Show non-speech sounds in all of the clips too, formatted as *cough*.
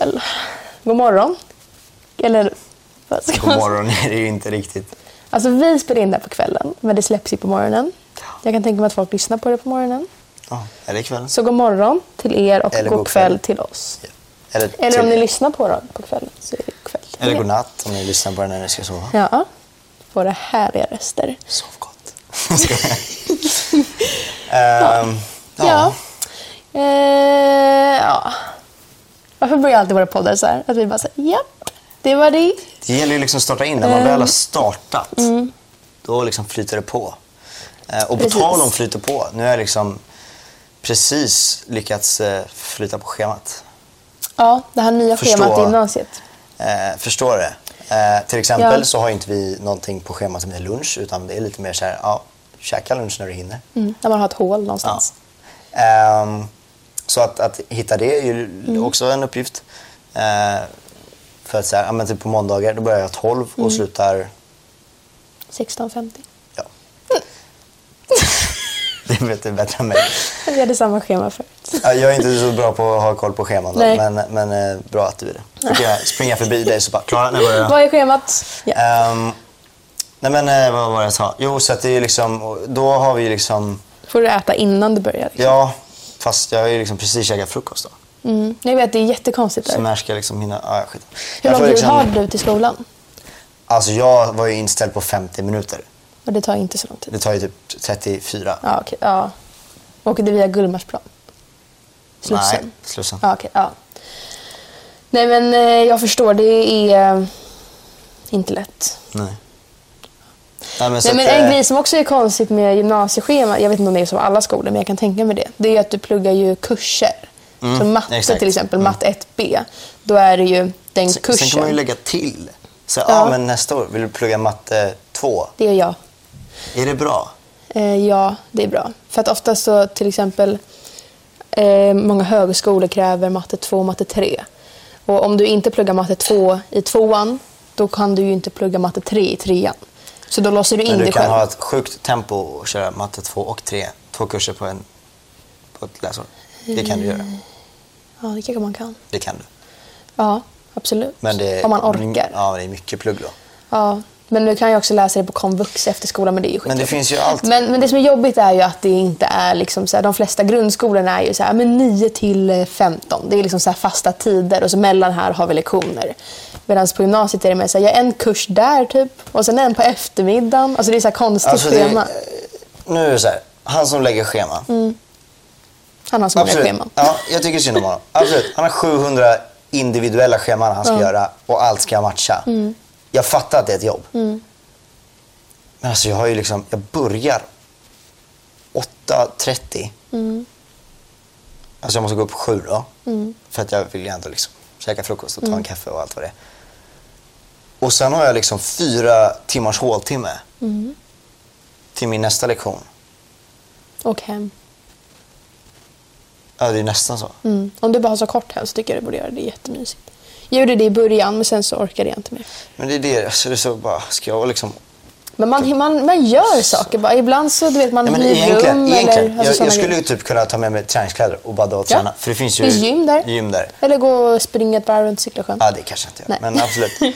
kväll. God morgon. Eller vad ska God morgon *laughs* är det ju inte riktigt. Alltså vi spelar in det på kvällen, men det släpps ju på morgonen. Jag kan tänka mig att folk lyssnar på det på morgonen. Ja, det ikväll? Så god morgon till er och Eller god god kväll kväll. till oss. Eller, Eller till- om ni lyssnar på det på kvällen så är det kväll till Eller er. godnatt om ni lyssnar på den när ni ska sova. Ja, våra härliga röster. Sov gott. *laughs* Ehm, Ja. ja. Eh, ja. Varför börjar alltid våra poddar så här? Att vi bara säger japp, det var det. Det gäller ju liksom att starta in. När man väl har startat, då liksom flyter det på. Eh, och på Precis. tal om flyter på, nu har jag liksom precis lyckats eh, flyta på schemat. Ja, det här nya Förstå. schemat i gymnasiet. Eh, förstår det? Eh, till exempel Ja. så har inte vi någonting på schemat som heter lunch, utan det är lite mer så här, ja, käka lunch när du hinner. Mm, när man har ett hål någonstans. Ehm, så att, att hitta det är ju Mm. också en uppgift. Eh, för att här, ja, men typ på måndagar då börjar jag 12 Mm. och slutar 16.50. Ja. *laughs* det vet du bättre än mig. Vi hade samma schema förut. Ja, Jag är inte så bra på att ha koll på scheman, då, men, men eh, bra att du är det. Då kan jag springa förbi dig så bara, Klara, när börjar jag? Vad är schemat? Ja. Ehm, nej men eh, vad var det jag sa? Jo, så att det är liksom, då har vi liksom, Får du äta innan du börjar? Liksom. ja, fast jag har ju liksom precis käkat frukost då. Mm. Jag vet, det är jättekonstigt. Så när ska jag liksom hinna, ja skit. Hur lång tid liksom- har du till skolan? Alltså jag var ju inställd på 50 minuter. Och det tar inte så lång tid. Det tar ju typ 34. Ja, okej. Ja. Åker du via Gullmarsplan? Slussen? Nej, Slussen. Ja, okej. Ja. Nej, men eh, jag förstår. Det är eh, inte lätt. Nej. Nej, men, Nej, men en eh, grej som också är konstigt med gymnasieschema, jag vet inte om det är på alla skolor, men jag kan tänka mig det. Det är att du pluggar ju kurser. Mm, så matte exakt. till exempel, matte 1B, då är det ju den sen, kursen. sen kan man ju lägga till. Så, ja. Ja. men nästa år vill du plugga matte 2. Det gör jag. Är det bra? Eh, ja, det är bra. För att ofta så till exempel eh, många högskolor kräver matte 2 och matte 3. Och om du inte pluggar matte 2 i tvåan, då kan du ju inte plugga matte 3 i trean. Så då låser du in Men du dig kan själv. ha ett sjukt tempo och köra matte 2 och 3. Två kurser på, en, på ett läsår. Det kan du göra. Ja, det kanske man kan. Det kan du. Ja, absolut. Men det, Om man orkar. Ja, det är mycket plugg då. Ja, men nu kan jag också läsa det på komvux efter skolan, men det är ju Men det finns ju allt. Men, men det som är jobbigt är ju att det inte är liksom så här, de flesta grundskolorna är ju så här, men 9 till eh, 15. Det är liksom så här fasta tider och så mellan här har vi lektioner. Medan på gymnasiet är det mer så här, jag har en kurs där typ och sen en på eftermiddagen. Alltså det är så här konstigt Alltså, schema. nu är det så här, han som lägger schema. Han har så många Absolut. scheman. Ja, jag tycker synd om honom. Absolut. Han har 700 individuella scheman han ska göra och allt ska matcha. Mm. Jag fattar att det är ett jobb. Men alltså jag har ju liksom, jag börjar 8.30. Mm. Alltså jag måste gå upp sju då. För att jag vill ju ändå liksom käka frukost och ta Mm. en kaffe och allt vad det är. Och sen har jag liksom fyra timmars håltimme. Mm. Till min nästa lektion. Och hem. Ja, det är nästan så. Mm. Om du bara har så kort hem så tycker jag du borde göra det. Det är jättemysigt. Jag gjorde det i början men sen så orkade jag inte mer. Men det är det, alltså det är så bara, ska jag liksom Men man, man, man gör saker bara. Ibland så du vet man Nej, men hyr egentligen, rum egentligen eller alltså jag, jag skulle ju typ kunna ta med mig träningskläder och bara dra och Ja. träna. För det finns ju finns gym där. gym där. Eller gå och springa ett varv runt Sicklasjön. Ja, det kanske jag inte. Nej. Men absolut. *laughs* Eh,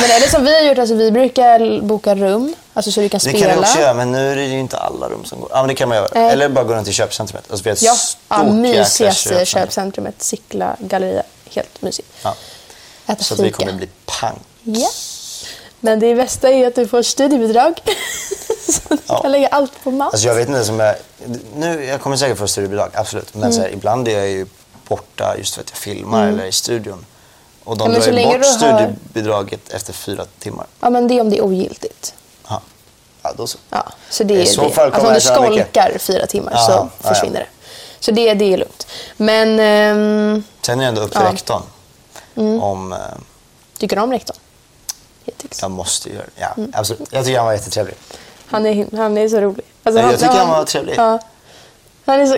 Men är det som vi har gjort, alltså vi brukar boka rum, alltså så du kan det spela. kan du också göra, men nu är det ju inte alla rum som går. Ja, men det kan man göra. Nej. Eller bara gå runt i köpcentrumet. Alltså, vi har ett Ja, stort ja mysigaste köpcentrum. köpcentrumet, Sickla galleria. Helt mysigt. Ja. Äta Så vi kommer bli pang. Ja. Men det bästa är att du får studiebidrag. *laughs* så du Ja. kan lägga allt på mat. Alltså jag vet inte som jag... Nu, jag kommer säkert få studiebidrag, absolut. Men Mm. så här, ibland är jag ju borta just för att jag filmar eller i studion. Och de Ja, drar ju bort studiebidraget efter fyra timmar. Ja, men det är om det är ogiltigt. Ja, ja då så. Ja, så det I är så det. fall Alltså kommer om du tjäna mycket. skolkar fyra timmar Ja, så försvinner det. Så det, det är lugnt. Men ehm, Sen är det ändå upp till Ja. rektorn. Mm. Om... Eh, tycker du om rektorn? Hittills. jag måste göra det. Ja, Mm. absolut. Jag tycker han var jättetrevlig. Han, är, han är så rolig. Alltså, Nej, jag tycker han var trevlig. Ja. Han är så...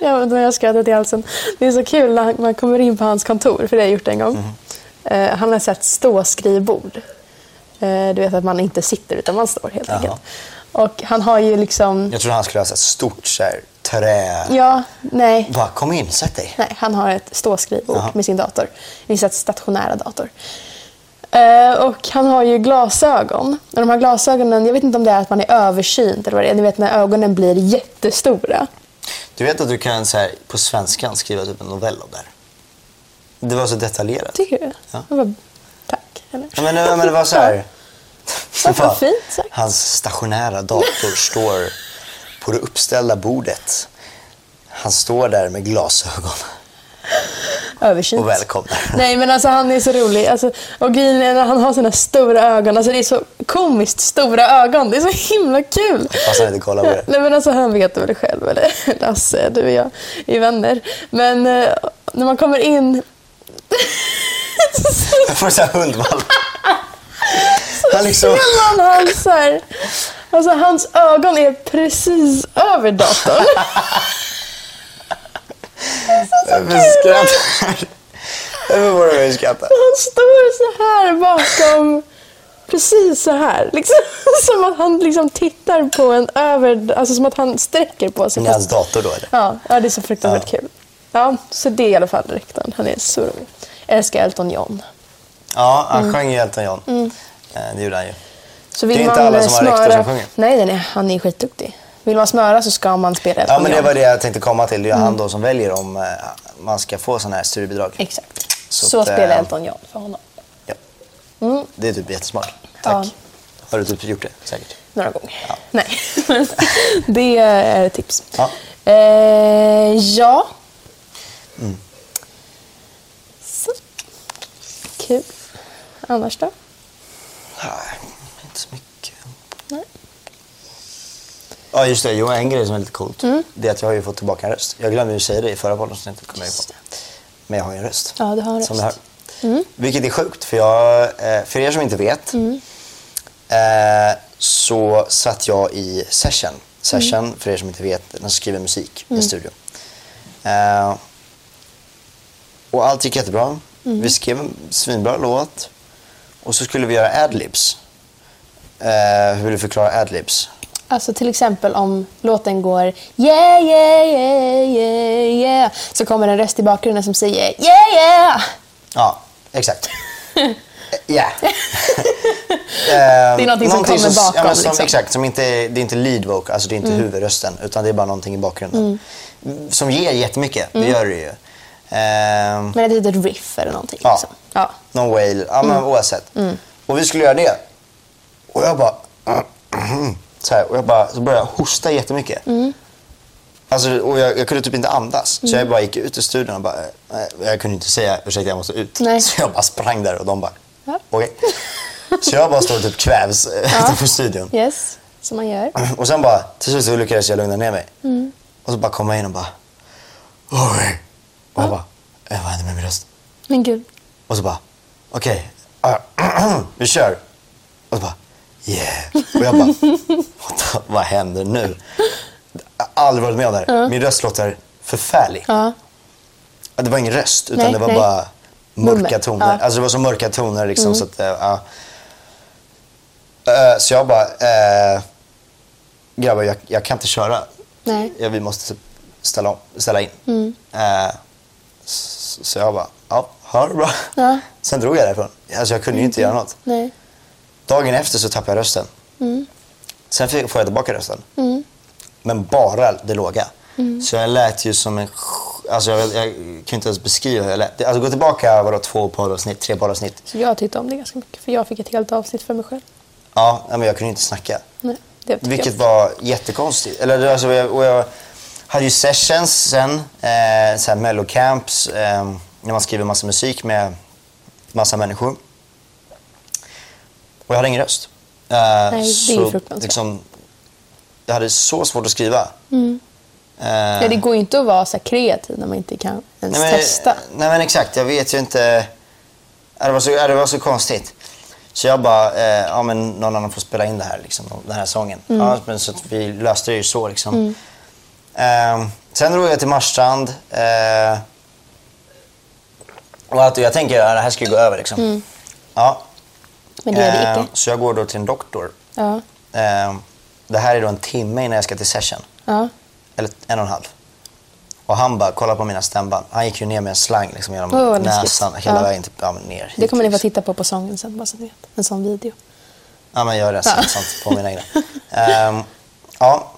*laughs* jag skrattar i halsen. Det är så kul när man kommer in på hans kontor, för det har jag gjort en gång. Mhm. Eh, han har sett ståskrivbord. Eh, du vet att man inte sitter utan man står helt Jaha. enkelt. Och han har ju liksom... Jag tror han skulle ha här stort så här, trä. Ja, nej. Bara kom in, sätt dig. Nej, han har ett ståskrivbord Jaha. med sin dator. Här stationära dator. Eh, och han har ju glasögon. Och de här glasögonen, jag vet inte om det är att man är översynt eller vad det är. Ni vet när ögonen blir jättestora. Du vet att du kan så här, på svenskan skriva typ en novell om det här? Det var så detaljerat. Tycker du? Ja. Jag bara, tack. Eller? Ja, men, men det var så här... Vad fint sagt. Hans stationära dator står på det uppställda bordet. Han står där med glasögon Översynt. och välkomnar. Nej men alltså han är så rolig. Alltså, och grejen är när han har sina stora ögon. Alltså det är så komiskt stora ögon. Det är så himla kul. Fast han inte kollar på det. Nej men alltså han vet väl det själv. Eller *laughs* Lasse, du och jag är vänner. Men eh, när man kommer in... Jag får så här hundvalp. *laughs* Han liksom... ser man hans så här, Alltså hans ögon är precis över datorn. Varför skrattar Varför var det jag skrattar? Han står så här bakom, precis så här. Liksom, *laughs* som att han liksom tittar på en över, alltså som att han sträcker på sig. Med hans dator då eller? Ja, ja, det är så fruktansvärt kul. Ja, så det är i alla fall rektorn. Han är så rolig. Jag älskar Elton John. Ja, han Mm. sjöng ju Elton John. Eh, Det gjorde han ju. Så Det är vill inte man alla eh, som har rektor smöra... som sjunger. Nej, nej, nej, han är skitduktig. Vill man smöra så ska man spela Elton Ja, men det var det jag tänkte komma till. Det är Mm. han då som väljer om eh, man ska få sådana här studiebidrag. Exakt. Så Så, att, eh, spelar Elton John för honom. Ja. Det är typ jättesmart. Tack. Mm. Ja. Har du typ gjort det? Säkert. Några gånger. Ja. Nej, men *laughs* det är ett tips. Ja. Eh, ja. Mm. Så. Kul. Annars då? Nej, inte så mycket. Nej. Ja, just det. Jo, en grej som är lite coolt. Mm. Det är att jag har ju fått tillbaka en röst. Jag glömde ju säga det i förra poddavsnittet. kommer jag på. Men jag har ju en röst. Ja, du har en Som röst. ni hör. Vilket är sjukt, för, jag, eh, för er som inte vet Mm. eh, så satt jag i Session. Session, för er som inte vet, den skriver musik i en studio. Eh, och allt gick jättebra. Vi skrev en svinbra låt. Och så skulle vi göra adlibs. Eh, hur vill du förklara adlibs? Alltså till exempel om låten går yeah, yeah, yeah, yeah, yeah. Så kommer en röst i bakgrunden som säger yeah, yeah. Ja, exakt. *laughs* Ja. Det är någonting som kommer bakom, Ja, men som, liksom. Exakt, som inte, det är inte lead vocal, alltså det är inte huvudrösten. Utan det är bara någonting i bakgrunden. Som ger jättemycket, det gör det ju. Ehm, Men ett litet riff eller någonting. Ja. Liksom. ja. någon wail, ja men oavsett. Och vi skulle göra det. Och jag bara... Så, här, och jag bara, så började jag hosta jättemycket. Alltså, och jag, jag kunde typ inte andas. Så jag bara gick ut ur studion och bara... nej, Jag kunde inte säga ursäkta jag måste ut. Nej. Så jag bara sprang där och de bara... Ja. Okej. Så jag bara står och typ kvävs ja. *laughs* utanför studion. Yes, som man gör. *clears throat* Och sen bara, till slut så lyckades jag lugna ner mig. Mm. Och så bara kom jag in och bara... Oj. Och jag bara, "Eh, vad hände med min röst? Men gud. Och så bara, okej, ah, *clears throat* vi kör. Yeah. Och jag bara, vad händer nu? Aldrig varit med om det här. Min röst låter förfärlig. Ja. Det var ingen röst, utan Nej, det var nej. bara mörka toner. Ja. Mm. Alltså det var så mörka toner liksom. Så, att, eh, ja. Eh, så jag bara, eh, grabbar jag, jag kan inte köra. Nej. Ja, vi måste ställa, om, ställa in. Mm. Eh, så, jag bara, ja, ha det bra. Ja. Sen drog jag därifrån. Alltså jag kunde ju inte göra något. Nej. Dagen efter så tappade jag rösten. Mm. Sen fick- får jag tillbaka rösten. Men bara det låga. Mm. Så jag lät ju som en... Alltså jag, jag kan inte ens beskriva hur jag lät. Alltså gå tillbaka vadå, två poddavsnitt, tre poddavsnitt. Så jag tyckte om det ganska mycket. För jag fick ett helt avsnitt för mig själv. Ja, men jag kunde inte snacka. Nej, Vilket jag. var jättekonstigt. Eller, alltså, jag, och jag hade ju sessions sen, eh, så här mellocamps, eh, när man skriver massa musik med massa människor. Och jag hade ingen röst. Eh, det är ju så, fruktansvärt. liksom, jag hade så svårt att skriva. Eh, Ja, det går ju inte att vara så kreativ när man inte kan ens nej, men, testa. Nej men exakt, jag vet ju inte. Det var så, det var så konstigt. Så jag bara, eh, ja men någon annan får spela in det här, liksom, den här sången. Mm. Ja, men så vi löste det ju så liksom. Eh, sen drog jag till Marstrand. Eh, och att, jag tänker att det här ska ju gå över liksom. Ja. Men det gör det Eh, icke. Så jag går då till en doktor. Ja. Eh, det här är då en timme innan jag ska till session. Ja. Eller en och en halv. Och han bara, kolla på mina stämband. Han gick ju ner med en slang liksom genom läskigt. näsan hela Ja. vägen till, ja, ner Det hit, kommer ni få titta på på sången sen, bara så ni vet. En sån video. Ja, men gör det. Ja. sånt på mina egna. Ehm, ja.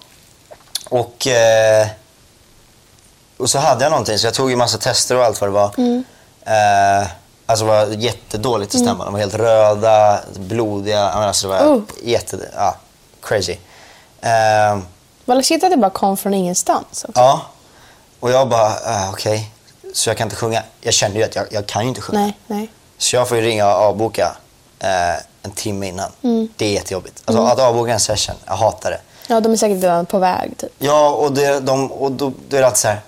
Och, eh, och så hade jag någonting, så jag tog ju massa tester och allt vad det var. Mm. Eh, alltså det var jättedåligt i stämman. De var helt röda, blodiga. Alltså det var Oh. jätte... Ja, crazy. Ehm, Vad läskigt att det bara kom från ingenstans. Också. ja. Och jag bara, ah, okej. Så jag kan inte sjunga. Jag kände ju att jag, jag kan ju inte sjunga. Nej, nej. Så jag får ju ringa och avboka eh, en timme innan. Mm. Det är jättejobbigt. Alltså att avboka en session, jag hatar det. Ja, de är säkert redan på väg typ. Ja, och, det, de, och då, då är det alltid så här.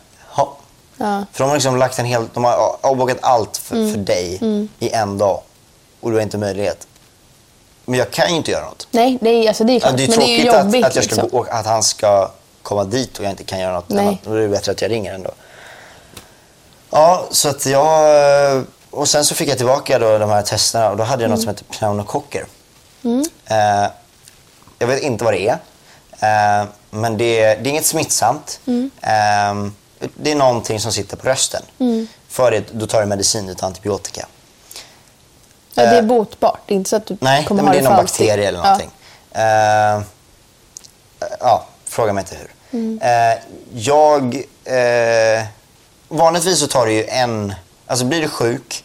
Ja. För de har liksom lagt en hel, de har avbokat allt för, Mm. för dig i en dag. Och du har inte möjlighet. Men jag kan ju inte göra något. Nej, det är, alltså, det är Ja, klart. det är men det är jobbigt. att, att, jag ska liksom. gå, att han ska komma dit och jag inte kan göra något Nej. annat. Då är det bättre att jag ringer ändå. Ja, så att jag... Och sen så fick jag tillbaka då de här testerna och då hade jag något som heter pneumokocker. Eh, jag vet inte vad det är. Eh, men det, det är inget smittsamt. Eh, det är någonting som sitter på rösten. För det, då tar du medicin utan antibiotika. Ja, det är eh, bort. Det är inte så att du Nej, kommer men ha det är det någon för alltid. bakterie eller någonting. Eh, ja, fråga mig inte hur. Mm. Eh, jag... Eh, vanligtvis så tar det ju en... Alltså blir du sjuk,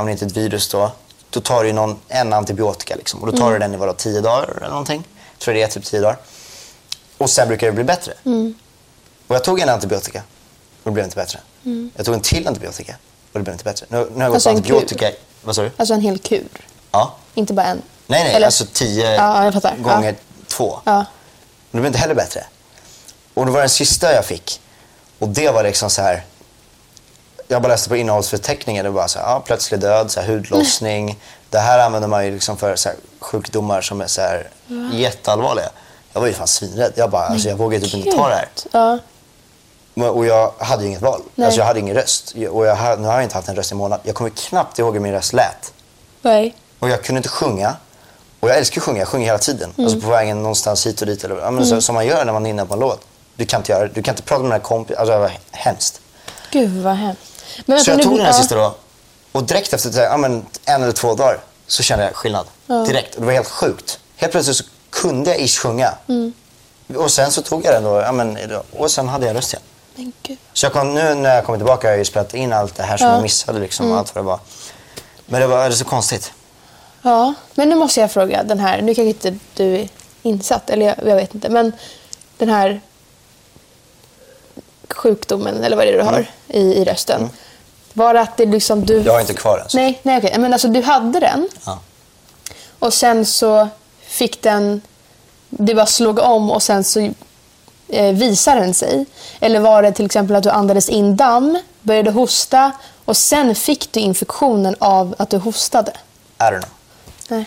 om det inte är ett virus då, då tar du någon, en antibiotika. Liksom. Och då tar Mm. du den i vadå, tio dagar eller någonting. Jag tror det är typ tio dagar. Och sen brukar det bli bättre. Mm. Och jag tog en antibiotika och det blev inte bättre. Jag tog en till antibiotika och det blev inte bättre. Nu, nu har jag gått Mm. Alltså på en kur? antibiotika... Vad sa du? Alltså en hel kur. Ja. Inte bara en. Nej, nej, Eller- alltså tio Ja, gånger Ja. två. Ja. Men det blev inte heller bättre. Och det var den sista jag fick. Och det var liksom så här. Jag bara läste på innehållsförteckningen. Det var bara så här, ja, plötslig död, så här, hudlossning. Det här använder man ju liksom för så här, sjukdomar som är så här, jätteallvarliga. Jag var ju fan svinrädd. Jag bara, alltså, jag vågade typ inte ta det här. Ja. Och jag hade ju inget val. Nej. Alltså, jag hade ingen röst. Och jag, nu har jag inte haft en röst i en månad. Jag kommer knappt ihåg hur min röst lät. Nej. Och jag kunde inte sjunga. Och jag älskar att sjunga, jag sjunger hela tiden. Mm. Alltså på vägen någonstans hit och dit. Eller, ja, men så, som man gör när man är inne på en låt. Du kan inte göra det. Du kan inte prata med dina kompisar. Alltså det var hemskt. Gud vad hemskt. Men Så jag tog den här ja. sista då. Och direkt efter här, ja, men, en eller två dagar så kände jag skillnad. Direkt. Och det var helt sjukt. Helt plötsligt så kunde jag ish sjunga. Mm. Och sen så tog jag den då. Ja, men, och sen hade jag röst igen. Men gud. Så jag kom, nu när jag kommer tillbaka har jag ju spelat in allt det här som Ja. jag missade. Liksom, och allt vad det var. Men det var det är så konstigt. Ja, men nu måste jag fråga den här. Nu kanske inte du är insatt, eller jag, jag vet inte. Men den här sjukdomen, eller vad är det du har i, i rösten. Var det att det liksom du... Mm. Jag har inte kvar den. så. Nej, nej okej. Men alltså du hade den Ja. och sen så fick den... Det bara slog om och sen så eh, visade den sig. Eller var det till exempel att du andades in damm, började hosta och sen fick du infektionen av att du hostade? I don't know. Nej.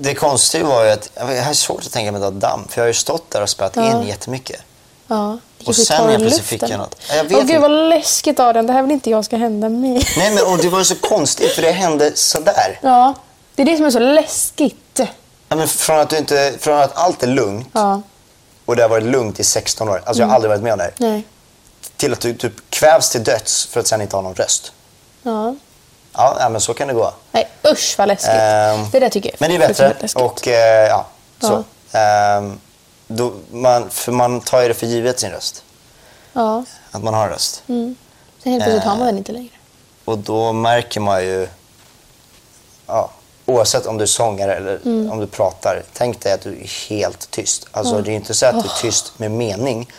Det konstiga var ju att jag har svårt att tänka mig att damm. För jag har ju stått där och spelat Ja. in jättemycket. Ja. Och sen i plötsligt fick jag något. Ja, Jag vet Åh gud vad läskigt Adrian, det här vill inte jag ska hända mig. *laughs* Nej men och det var ju så konstigt för det hände sådär. Ja, det är det som är så läskigt. Ja, men från, att du inte, från att allt är lugnt Ja, och det har varit lugnt i 16 år. Alltså jag har aldrig varit med om det här. nej. Till att du typ kvävs till döds för att sen inte ha någon röst. Ja. Ja, men så kan det gå. Nej, usch vad läskigt. Ehm, det där tycker jag Men det är bättre. läskigt. Och eh, ja, så. Ja. Ehm, då, man, för man tar ju det för givet sin röst. Ja. Att man har en röst. Mm. Sen helt plötsligt Eh. har man den inte längre. Och då märker man ju, ja, oavsett om du är sångare eller Mm. om du pratar, tänk dig att du är helt tyst. Alltså det är inte så att du är tyst med mening,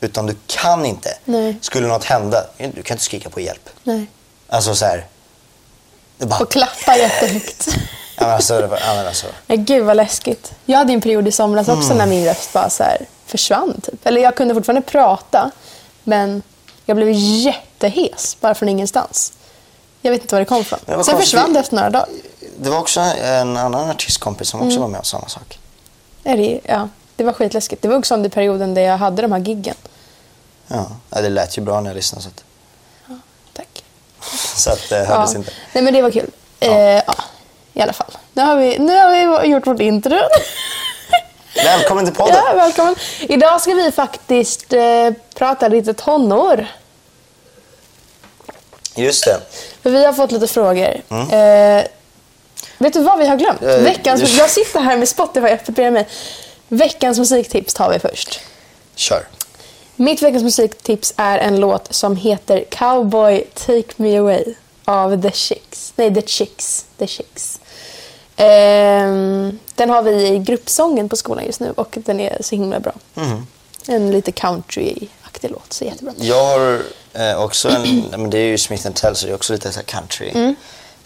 utan du kan inte. Nej. Skulle något hända, du kan inte skrika på hjälp. Nej. Alltså så här. Bara, Och klappa jättehögt. *laughs* ja, men alltså, var, ja, men alltså, Nej, gud vad läskigt. Jag hade en period i somras också Mm. när min röst bara så här försvann. Typ. Eller jag kunde fortfarande prata, men jag blev jättehes bara från ingenstans. Jag vet inte var det kom ifrån. Sen konstigt. försvann det efter några dagar. Det var också en annan artistkompis som Mm. också var med om samma sak. Är det, ja, det var skitläskigt. Det var också under perioden där jag hade de här giggen. Ja, ja, det lät ju bra när jag lyssnade. Så att, Tack. *laughs* så att det hördes Ja. inte. Nej men det var kul. Ja. Eh, ja, I alla fall. Nu har vi, nu har vi gjort vårt intro. *laughs* Välkommen till podden. Ja, välkommen. Idag ska vi faktiskt eh, prata lite tonår. Just det. För vi har fått lite frågor. Eh, vet du vad vi har glömt? Mm. Eh, Veckans, jag sitter här med Spotify öppet bredvid mig. Veckans musiktips tar vi först. Kör. Mitt veckans musiktips är en låt som heter Cowboy Take Me Away av The Chicks. Nej, The Chicks. The Chicks. Ehm, den har vi i gruppsången på skolan just nu och den är så himla bra. Mhm. En lite country-aktig låt, så jättebra. Jag har eh, också en, *clears throat* men det är ju Smith Tell så det är också lite så country. Mm.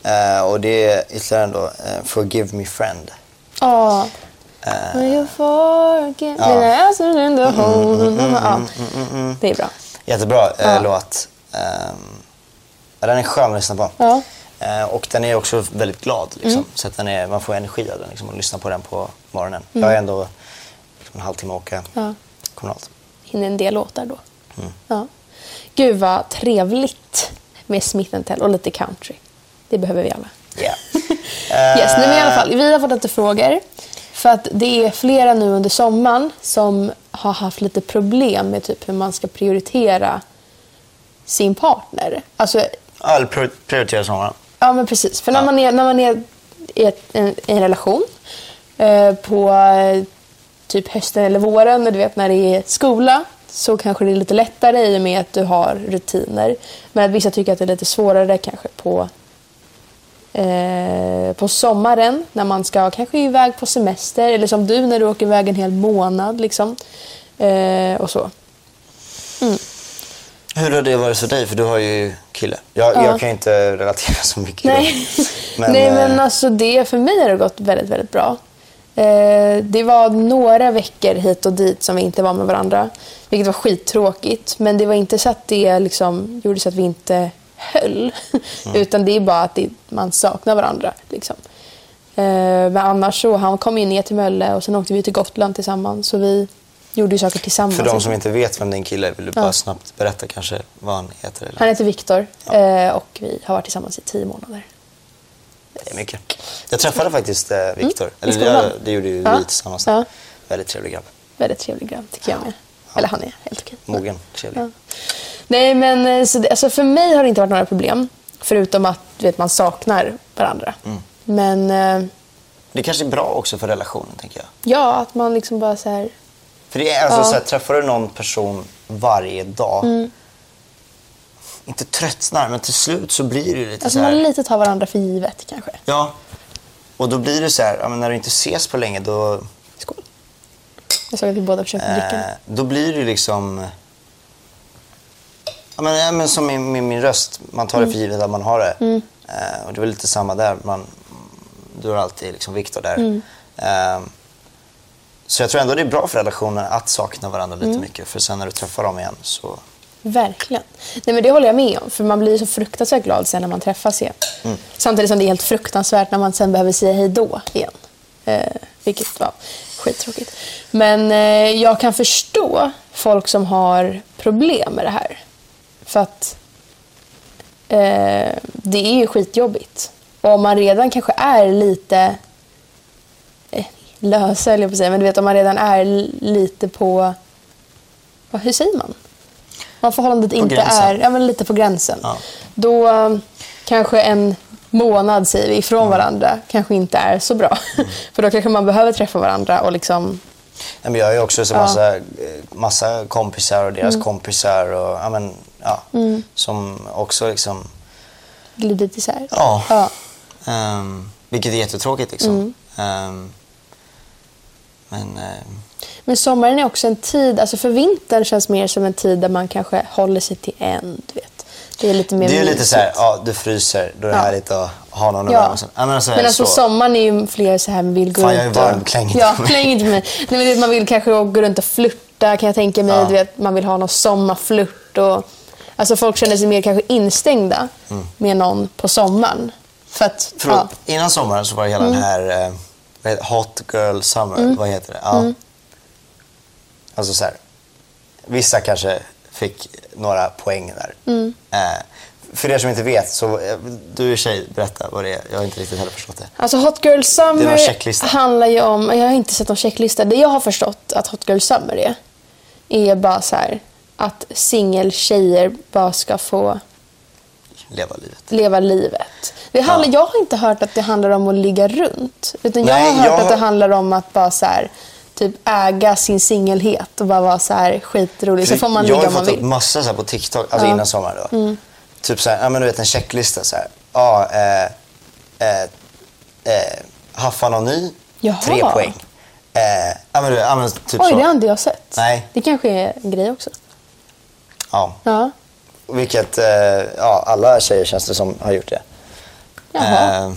Eh, och det är ytterligare en då, eh, Forgive Me Friend. Ja. Will you forget Ja. Mm, me as in the hole? Ja, det är bra. jättebra Ja. låt. Ehm, ja, den är skön att lyssna på. Ja. Och den är också väldigt glad. Liksom. Mm. Så att den är, man får energi av den liksom, och lyssna på den på morgonen. Jag har ändå liksom, en halvtimme att åka Mm. Ja. kommunalt. hinner en del låtar då. Mm. Ja. Gud vad trevligt med Smith Tell och lite country. Det behöver vi alla. Yeah. *laughs* Yes, nej, men i alla fall, vi har fått lite frågor. För att det är flera nu under sommaren som har haft lite problem med typ hur man ska prioritera sin partner. Alltså, prior- prioritera sommaren. ja men precis. För när Ja. man är, när man är i ett, en, i en relation eh, på eh, typ hösten eller våren, du vet när det är skola, så kanske det är lite lättare i och med att du har rutiner. Men att vissa tycker att det är lite svårare kanske på eh, på sommaren när man ska kanske iväg på semester eller som du när du åker iväg en hel månad. Liksom. Eh, och så. Hur har det varit för dig? För du har ju kille. Jag, Ja. jag kan inte relatera så mycket. Nej, *laughs* Men, Nej eh, men alltså det, för mig har det gått väldigt, väldigt bra. Eh, det var några veckor hit och dit som vi inte var med varandra. Vilket var skittråkigt. Men det var inte så att det liksom gjorde så att vi inte höll. Utan det är bara att det, man saknar varandra. Liksom. Eh, men annars så, han kom ju ner till Mölle och sen åkte vi till Gotland tillsammans. Så vi gjorde ju saker tillsammans. För de som inte vet vem din kille är, vill du bara Ja. snabbt berätta kanske vad han heter? Eller? Han heter Viktor eh, och vi har varit tillsammans i tio månader. Det är mycket. Jag träffade faktiskt eh, Viktor. Mm, Eller det, det gjorde ju Ja. vi tillsammans. Ja. Väldigt trevlig grabb. Väldigt trevlig grabb tycker jag med. Eller han är helt okej. Mogen, trevlig. Nej, men eh, så det, alltså för mig har det inte varit några problem. Förutom att vet, man saknar varandra. Mm. Men eh, Det kanske är bra också för relationen, tänker jag. ja, att man liksom bara så här... För det är alltså Ja. så här, träffar du någon person varje dag, Mm. inte tröttnar, men till slut så blir det lite Alltså så här... man lite tar varandra för givet kanske. Ja. Och då blir det så här, när du inte ses på länge, då, Skål. Jag såg att vi båda försökte dricka. eh, då blir det liksom... Ja, men, ja, men som i min, min röst, man tar det Mm. för givet att man har det. Eh, och det var lite samma där. Man, du har alltid liksom Viktor där. Mm. Eh, så jag tror ändå det är bra för relationen att sakna varandra lite Mm. mycket. För sen när du träffar dem igen så... Verkligen. Nej, men det håller jag med om. För man blir så fruktansvärt glad sen när man träffas igen. Mm. Samtidigt som det är helt fruktansvärt när man sen behöver säga hej då igen. Eh, vilket var skittråkigt. Men eh, jag kan förstå folk som har problem med det här. För att eh, det är ju skitjobbigt. Och om man redan kanske är lite eh, lösa, eller jag på att säga, men du vet om man redan är lite på, vad, hur säger man? Om förhållandet inte gränsen. är, ja men lite på gränsen. Ja. Då eh, kanske en månad säger vi ifrån varandra kanske inte är så bra. Mm. *laughs* För då kanske man behöver träffa varandra och liksom, Ja, men jag har ju också så Ja. massa, eh, massa kompisar och deras kompisar och, ja, men, ja, som också liksom... glidit isär. Ja. ja. ehm, vilket är jättetråkigt liksom. Ehm, men ehm, Men sommaren är också en tid, alltså för vintern känns mer som en tid där man kanske håller sig till en, du vet. Det är lite mer det är lite så här, ja du fryser, då är det Ja. härligt att ha någon att Ja. värma sig. Ja, men alltså, Men alltså så. sommaren är ju fler så här, man vill gå Fan, jag är runt varm, och... kläng inte Ja, kläng inte mig. Nej, men man vill kanske gå runt och flirta kan jag tänka mig. Ja. Du vet, man vill ha någon sommarflört och... Alltså folk känner sig mer kanske instängda med någon på sommaren. För att, Förlåt, ja, Mm. innan sommaren så var det hela den här eh, Hot Girl Summer, vad heter det? Ja. Mm. Alltså så här, vissa kanske fick några poäng där. Mm. Eh, för er som inte vet, så eh, du är tjej, berätta vad det är. Jag har inte riktigt heller förstått det. Alltså Hot Girl Summer handlar ju om, jag har inte sett någon checklista. Det jag har förstått att Hot Girl Summer är, är bara så här att singeltjejer bara ska få Leva livet. leva livet. Det handlar, Jag har inte hört att det handlar om att ligga runt. Utan jag Nej, har hört jag att det har- handlar om att bara så här, typ äga sin singelhet och bara vara så här skitrolig. Så får man jag ligga har om man fått upp vill. massa så på TikTok, alltså Ja. innan sommaren då. Typ så här, ja men du vet en checklista så här. Ja, eh, eh, eh, haffa någon ny, Jaha. tre poäng. Eh, ja men ja men typ Oj, så. det har inte jag sett. Nej. Det kanske är en grej också. Ja. Ja. Vilket, eh, ja alla tjejer känns det som har gjort det. Jaha. Eh,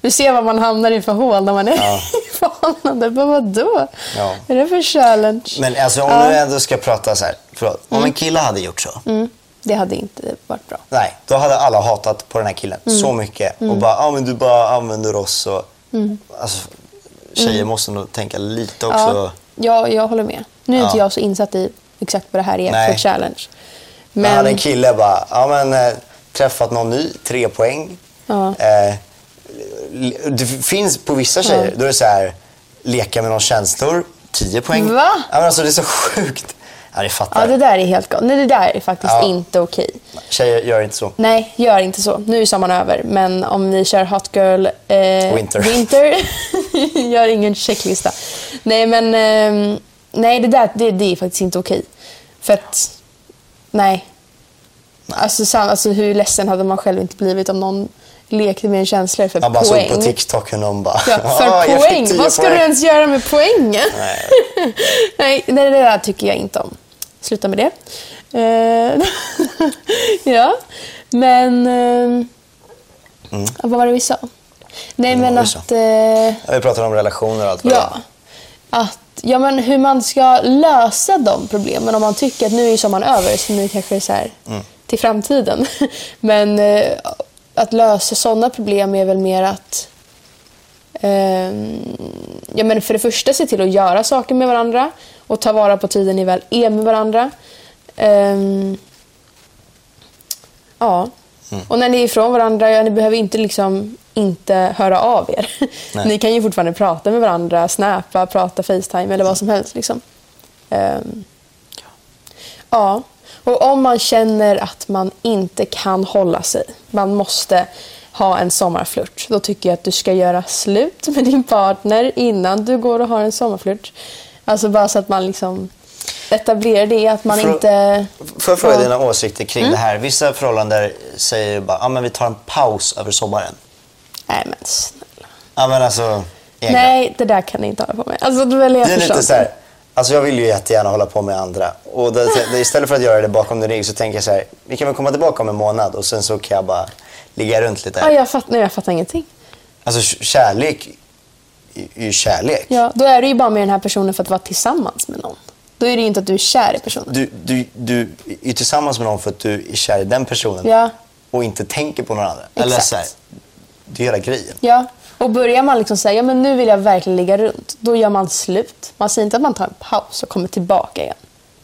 Du ser vad man hamnar i för hål när man är Ja. *laughs* i förhållande. Bara, vadå? Ja. Är det för challenge? men alltså om Ja. du ändå ska prata så här, förlåt, om en kille hade gjort så. Mm, det hade inte varit bra. Nej, då hade alla hatat på den här killen Mm. så mycket. Och bara, ja men du bara använder oss och... Alltså, tjejer måste nog tänka lite också. Mm. Ja, jag, jag håller med. Nu är inte Ja. jag så insatt i exakt vad det här är Nej. för challenge. Men Men, hade en kille bara, ja men eh, träffat någon ny, tre poäng. Ja. Eh, l- det finns på vissa tjejer, Ja. då är det så här, leka med någon känslor, tio poäng. Va? Ja, men alltså det är så sjukt. Ja, det fattar ja, jag. det där är helt galet. Nej, det där är faktiskt Ja. inte okej. Tjejer gör inte så. Nej, gör inte så. Nu är sommaren över, men om ni kör Hot Girl eh, Winter. winter *laughs* gör ingen checklista. Nej, men ehm, nej, det där det, det är faktiskt inte okej. För att, nej. Alltså, sam, alltså hur ledsen hade man själv inte blivit om någon lekte med en känsla för Jag bara poäng? såg på TikTok hur någon bara, Ja, för "Ja, *laughs* jag fick poäng? Vad ska poäng." du ens göra med poängen? *laughs* Nej. nej, det där tycker jag inte om. Sluta med det. Eh, *laughs* ja, men... Eh, Vad var det vi sa? Nej, Mm, men att... Eh, Vi pratade om relationer och allt vad ja, att, ja, men hur man ska lösa de problemen. Om man tycker att nu är sommaren över, så nu kanske det är så här Mm. till framtiden. *laughs* Men eh, att lösa sådana problem är väl mer att ehm, ja, men för det första se till att göra saker med varandra och ta vara på tiden ni väl är med varandra. Ehm, ja. Mm. Och när ni är ifrån varandra, ja, ni behöver inte liksom inte höra av er. *laughs* Ni kan ju fortfarande prata med varandra, snappa, prata Facetime eller vad som helst. Liksom. Ehm, ja. Och om man känner att man inte kan hålla sig, man måste ha en sommarflört, då tycker jag att du ska göra slut med din partner innan du går och har en sommarflört. Alltså bara så att man liksom etablerar det, att man För- inte... Får jag fråga. Mm. dina åsikter kring det här? Vissa förhållanden säger bara, ja men vi tar en paus över sommaren. Nej men snälla. Ja men alltså. Nej, det där kan ni inte hålla på med. Alltså, det, väl jag Det är lite så här, alltså jag vill ju jättegärna hålla på med andra. Och det, det, istället för att göra det bakom din rygg så tänker jag så här, vi kan väl komma tillbaka om en månad och sen så kan jag bara ligga runt lite. Ja, jag, fatt, nej, jag fattar ingenting. Alltså kärlek är är ju kärlek. Ja, då är du ju bara med den här personen för att vara tillsammans med någon. Då är det inte att du är kär i personen. Du, du, du är tillsammans med någon för att du är kär i den personen Ja. och inte tänker på någon annan. Eller Exakt. så här, det är hela grejen. Ja, och börjar man liksom säga ja, men nu vill jag verkligen ligga runt, då gör man slut. Man säger inte att man tar en paus och kommer tillbaka igen.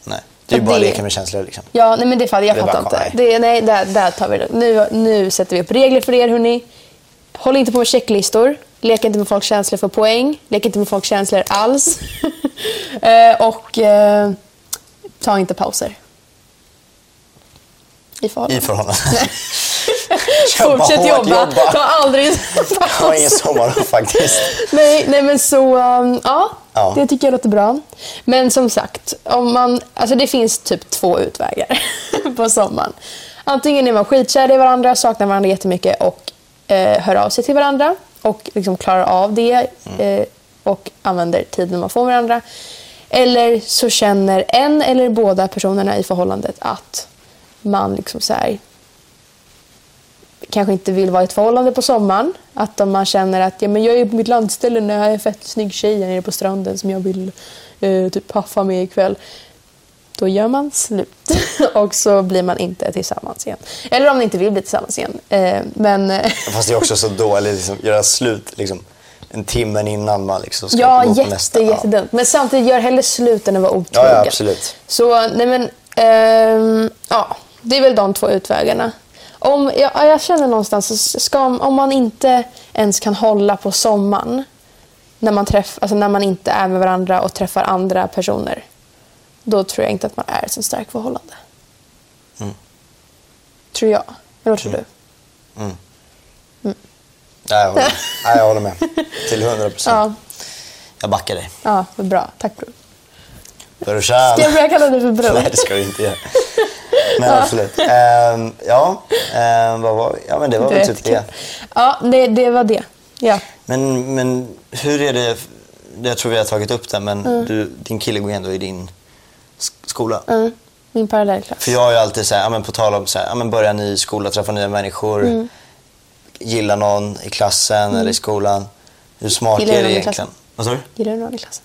Nej, det är ju bara det- leka med känslor liksom. Ja, nej men det fattar jag är fattar inte. Det, nej, där, där tar vi det. Nu, nu sätter vi upp regler för er hörni. Håll inte på med checklistor. Lek inte med folks känslor för poäng. Lek inte med folks känslor alls. *laughs* eh, och eh, ta inte pauser. I förhållande. I förhållande. *laughs* Fortsätt jobba. jobba. Ta aldrig Jag *laughs* har ingen paus. sommarlov faktiskt. Nej, nej men så, um, ja, Ja. det tycker jag låter bra. Men som sagt, om man, alltså det finns typ två utvägar på sommaren. Antingen är man skitkär i varandra, saknar varandra jättemycket och eh, hör av sig till varandra och liksom klarar av det eh, och använder tiden man får med varandra. Eller så känner en eller båda personerna i förhållandet att man liksom så här, kanske inte vill vara i ett förhållande på sommaren. Att man känner att ja, men jag är på mitt landställe när jag är fett snygg tjej nere på stranden som jag vill eh, typ haffa med ikväll. Då gör man slut *laughs* och så blir man inte tillsammans igen. Eller om ni inte vill bli tillsammans igen. Eh, men eh, *laughs* Fast det är också så dåligt liksom, göra slut liksom, en timme innan man liksom ska ja, gå på jätte, nästa. jättedumt. Men samtidigt, gör hellre slut än att vara otrogen. Ja, ja, absolut. Så, nej men, ehm, ja, det är väl de två utvägarna. Om, ja, jag känner någonstans, ska, om man inte ens kan hålla på sommaren när man, träff, alltså när man inte är med varandra och träffar andra personer, då tror jag inte att man är ett så starkt förhållande. Mm. Tror jag. Eller vad tror du? Ja, jag, håller, *laughs* ja, jag håller med. Till 100 procent. Ja, Jag backar dig. ja vad bra. Tack bror. Brorsan. Ska jag börja kalla dig för bror? Nej, det ska du inte göra. *laughs* Men absolut. Ehm, ja, ehm, vad var, ja, men det var väl typ det. Ja, det, det var det. Ja. Men, men hur är det, jag tror vi har tagit upp det, men Mm. du, din kille går ändå i din skola. Mm. Min parallellklass. För jag ju alltid så här, ja, men på tal om så här, ja, men börja ny skola, träffa nya människor, Mm. gilla någon i klassen eller i skolan. Hur smart Gillar är det egentligen? Vad sa du? Gillar du någon i klassen?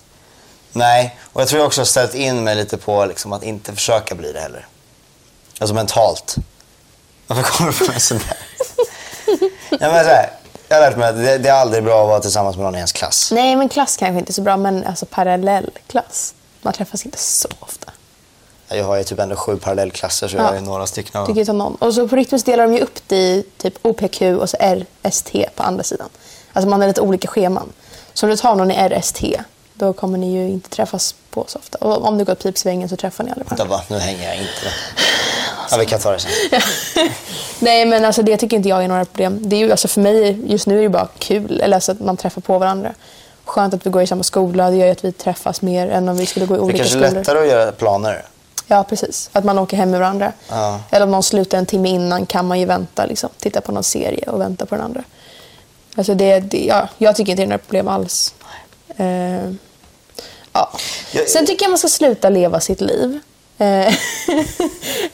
Nej, och jag tror jag också har ställt in mig lite på liksom, att inte försöka bli det heller. Alltså mentalt. Varför kommer du på mig sådär? *laughs* ja, men så här, jag har lärt mig att det, det är aldrig bra att vara tillsammans med någon i ens klass. Nej, men klass kanske inte är så bra, men alltså parallellklass. Man träffas inte så ofta. Jag har ju typ ändå sju parallellklasser så jag Ja. har ju några stycken. av- Tycker jag ta någon. Och så på riktigt delar de ju upp det i typ OPQ och så RST på andra sidan. Alltså man har lite olika scheman. Så om du tar någon i RST, då kommer ni ju inte träffas på så ofta. Och om du går pipsvängen så träffar ni aldrig Vänta, varandra. va? Nu hänger jag inte. Ja, vi kan ta det sen. *laughs* Nej, men alltså det tycker inte jag är några problem. Det är ju, alltså för mig, just nu är det bara kul. Eller alltså att man träffar på varandra. Skönt att vi går i samma skola. Det gör ju att vi träffas mer än om vi skulle gå i Det är olika kanske är skolor. lättare att göra planer. Ja, precis. Att man åker hem med varandra. Ja. Eller om någon slutar en timme innan kan man ju vänta. Liksom. Titta på någon serie och vänta på den andra. Alltså det, det, ja, jag tycker inte det är några problem alls. Eh, ja. Sen tycker jag man ska sluta leva sitt liv. Eh,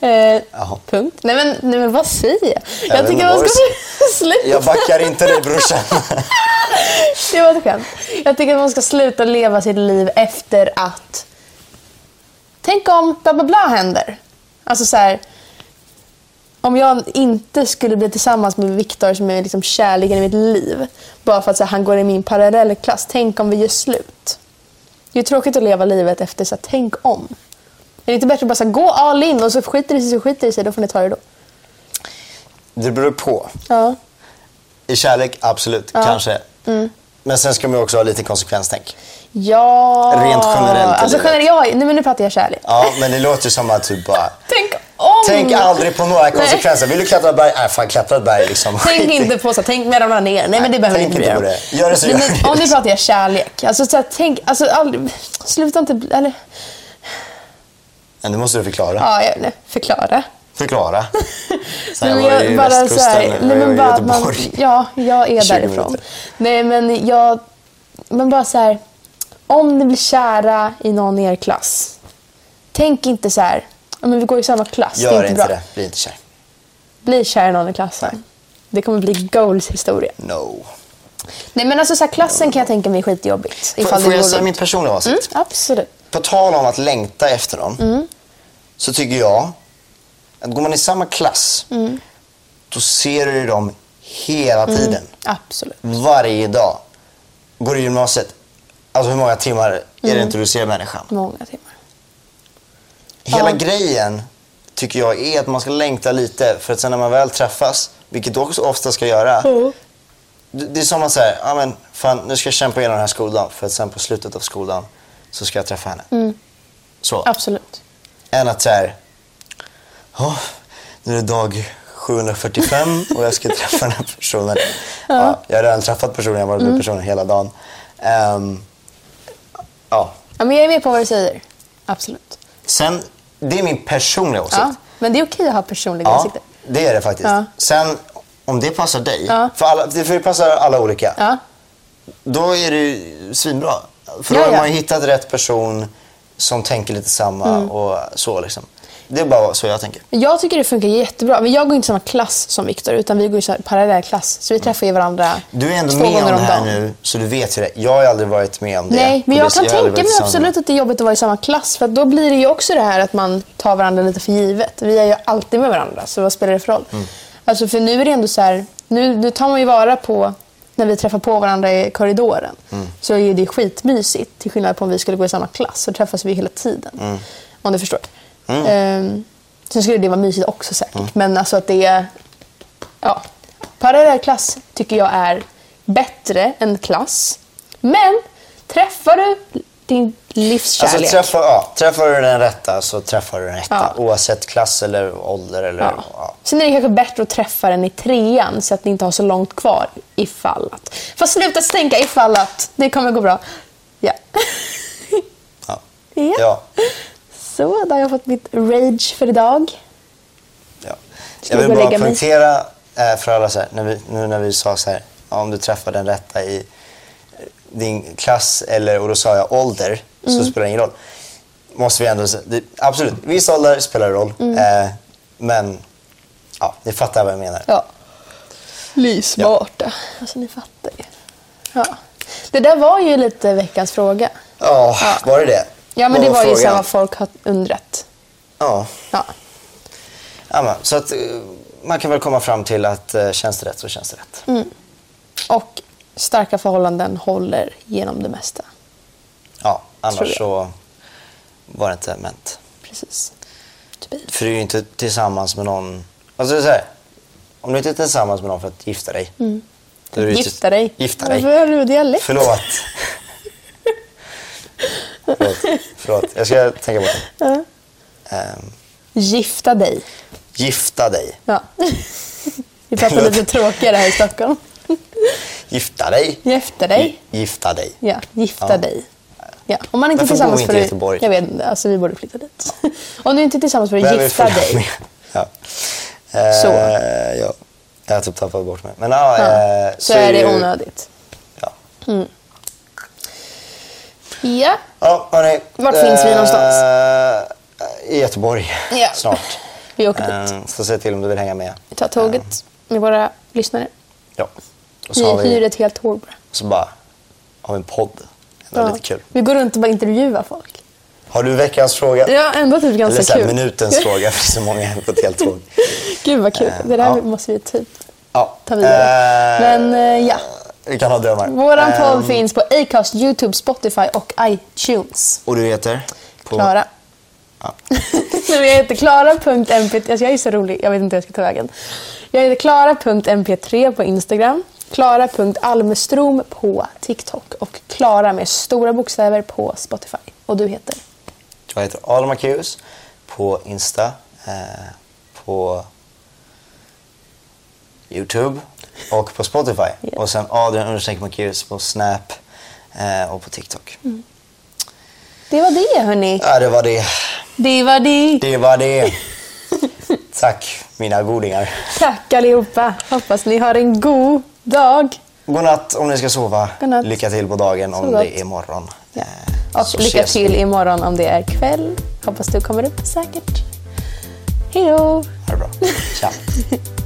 *laughs* eh, punkt. Nej men, nej men vad säger jag? Jag Jag tycker man ska *laughs* sluta. Jag backar inte dig brorsan. *laughs* Det var ett skämt. Jag tycker att man ska sluta leva sitt liv efter att... Tänk om bla bla bla händer. Alltså så här... Om jag inte skulle bli tillsammans med Viktor som är liksom kärleken i mitt liv. Bara för att här, han går i min parallellklass. Tänk om vi gör slut. Det är tråkigt att leva livet efter så här, tänk om. Är det inte bättre att bara så här, gå all in och så skiter det sig så skiter det sig. Då får ni ta det då. Det beror på. Ja. I kärlek, absolut. Ja. Kanske. Mm. Men sen ska man också ha lite konsekvenstänk. Ja. Rent generellt Alltså generellt, ja, nej, men nu pratar jag kärlek. Ja, men det låter ju som att typ bara... Tänk om! Tänk aldrig på några konsekvenser. Vill du klättra ett berg? Nej, fan klättra ett berg liksom. Tänk inte på så, tänk med ramla ner. Nej, men det behöver tänk inte bry det. Gör det så Men gör det. Om nu pratar jag kärlek. Alltså, så här, tänk, alltså, aldrig, sluta inte, eller, Men nu måste du förklara. ja, jag, nej, förklara. Förklara. *laughs* Nej, här men var jag, i bara västkusten, här, nej, men jag bara, i man, Göteborg. ja, jag är *laughs* 20 därifrån. Nej, men jag, men bara så här, om ni blir kära i någon i er klass, tänk inte så här, men vi går i samma klass, det är Gör inte inte bra. det. Bli inte kär. Bli kär i någon i klassen. Det kommer bli goals historia. No. Nej men alltså så här, klassen kan jag tänka mig är skitjobbigt. Får, får jag säga min personliga åsikt? Mm, absolut. På tal om att längta efter någon. Mm. Så tycker jag att går man i samma klass. Mm. Då ser du dem hela tiden. Absolut. Varje dag. Går du i gymnasiet. Alltså hur många timmar är Mm. det inte du ser människan? Många timmar. Hela Ja. grejen tycker jag är att man ska längta lite för att sen när man väl träffas, vilket du också ofta ska göra. Det det är som att säga, ja men fan nu ska jag kämpa igenom den här skoldagen för att sen på slutet av skoldagen så ska jag träffa henne. Så. Absolut. Än att säga, oh, nu är det dag 745 och jag ska träffa den här personen. Ja. jag har redan träffat personen, jag har varit med personen hela dagen. Ehm, ja. Ja, men jag är med på vad du säger. Absolut. Sen, det är min personliga åsikt. Ja. Men det är okej att ha personliga Ja, åsikter. det är det faktiskt. Ja. Sen, om det passar dig, Ja. för, alla, det för det passar alla olika, Ja. då är det ju svinbra. För då har man ju hittat rätt person som tänker lite samma Mm. och så liksom. Det är bara så jag tänker. Jag tycker det funkar jättebra. Men jag går inte i samma klass som Viktor, utan vi går i parallellklass. Så vi träffar ju varandra Du är ändå två med om det här dagen. nu, så du vet ju det. Jag har aldrig varit med om det. Nej, men jag det- kan har tänka mig absolut att det är jobbigt att vara i samma klass. För då blir det ju också det här att man tar varandra lite för givet. Vi är ju alltid med varandra, så vad spelar det för roll? Mm. Alltså för nu är det ändå så här, nu, nu tar man ju vara på när vi träffar på varandra i korridoren. Mm. Så är det skitmysigt. Till skillnad på om vi skulle gå i samma klass så träffas vi hela tiden. Mm. Om du förstår. Ehm, sen skulle det vara mysigt också säkert. Men alltså att det är Ja. Parallellklass tycker jag är bättre än klass. Men träffar du din livskärlek. Alltså träffar, ja, träffar du den rätta så träffar du den rätta. Ja. Oavsett klass eller ålder eller... Ja. Ja. Sen är det kanske bättre att träffa den i trean så att ni inte har så långt kvar ifall att. Fast sluta tänka ifall att. Det kommer gå bra. Ja. Ja. *laughs* ja. Ja. Så, då har jag fått mitt rage för idag. Ja. Ska Jag vill bara poängtera eh, för alla så här, när vi, nu när vi sa så här, ja, om du träffar den rätta i eh, din klass eller, och då sa jag ålder, Mm. så spelar det ingen roll. Måste vi ändå det, absolut, viss ålder spelar roll. Mm. Eh, men, ja, ni fattar vad jag menar. Ja. Bli smarta. Alltså ni fattar ju. Ja. Det där var ju lite veckans fråga. Ja, var det det? Ja men det var ju så här frågan? vad folk har undrat. Ja. Ja. ja men, så att eh, man kan väl komma fram till att eh, känns det rätt så känns det rätt. Mm. Och starka förhållanden håller genom det mesta. Ja, annars så var det inte ment. Precis. Typ. För du är ju inte tillsammans med någon... Alltså så här, om du inte är tillsammans med någon för att gifta dig. då är du ju Gifta dig. Gifta dig. Varför har du dialekt? Förlåt. *laughs* förlåt. Förlåt. Jag ska tänka bort det. Ehm, Gifta dig. gifta dig. Ja. Vi pratar lite tråkigare här i Stockholm. Gifta dig. Gifta dig. Gifta dig. Ja, gifta Ja. dig. Ja. Om man inte är tillsammans inte för att- Göteborg? Jag vet inte, alltså vi borde flytta dit. Om du inte är tillsammans för att gifta dig. Ja. Eh, Så. Ja. Jag har typ tappat bort mig. Men ja, Ja, eh, så är det onödigt. Ja. Ja, Ja, hörni. Vart finns vi någonstans? I Göteborg Ja. snart. *laughs* vi åker dit. Eh, Så se till om du vill hänga med. Vi tar tåget med våra lyssnare. Ja. Och så, Vi har hyr vi, ett helt tåg bara. så bara har vi en podd. Det var Ja. lite kul. Vi går runt och bara intervjuar folk. Har du veckans fråga? Ja, ändå typ ganska Eller så kul. minutens *laughs* fråga för så många på ett helt tåg. Gud vad kul. Eh, Det där ja. måste vi typ Ja. ta vidare. Eh, Men eh, ja, Vi kan ha drömmar. våran podd finns på Acast, Youtube, Spotify och iTunes. Och du heter? På... Klara. Ja. *laughs* Jag heter klara.mp... Alltså jag är så rolig, jag vet inte hur jag ska ta vägen. Jag heter klara.mp3 på Instagram, klara.almestrom på TikTok och Klara med stora bokstäver på Spotify. Och du heter? Jag heter Adam Macéus på Insta, eh, på Youtube och på Spotify. Ja. Och sen Adrian understreck Macéus på Snap eh, och på TikTok. Mm. Det var det hörni. Ja, det var det. Det var det. Det var det. *laughs* Tack mina godingar. Tack allihopa. Hoppas ni har en god dag. God natt om ni ska sova. God natt. Lycka till på dagen om det är morgon. Ja. Eh, Och så lycka ses vi. till imorgon om det är kväll. Hoppas du kommer upp säkert. Hej då! Ha det bra. Tja. *laughs*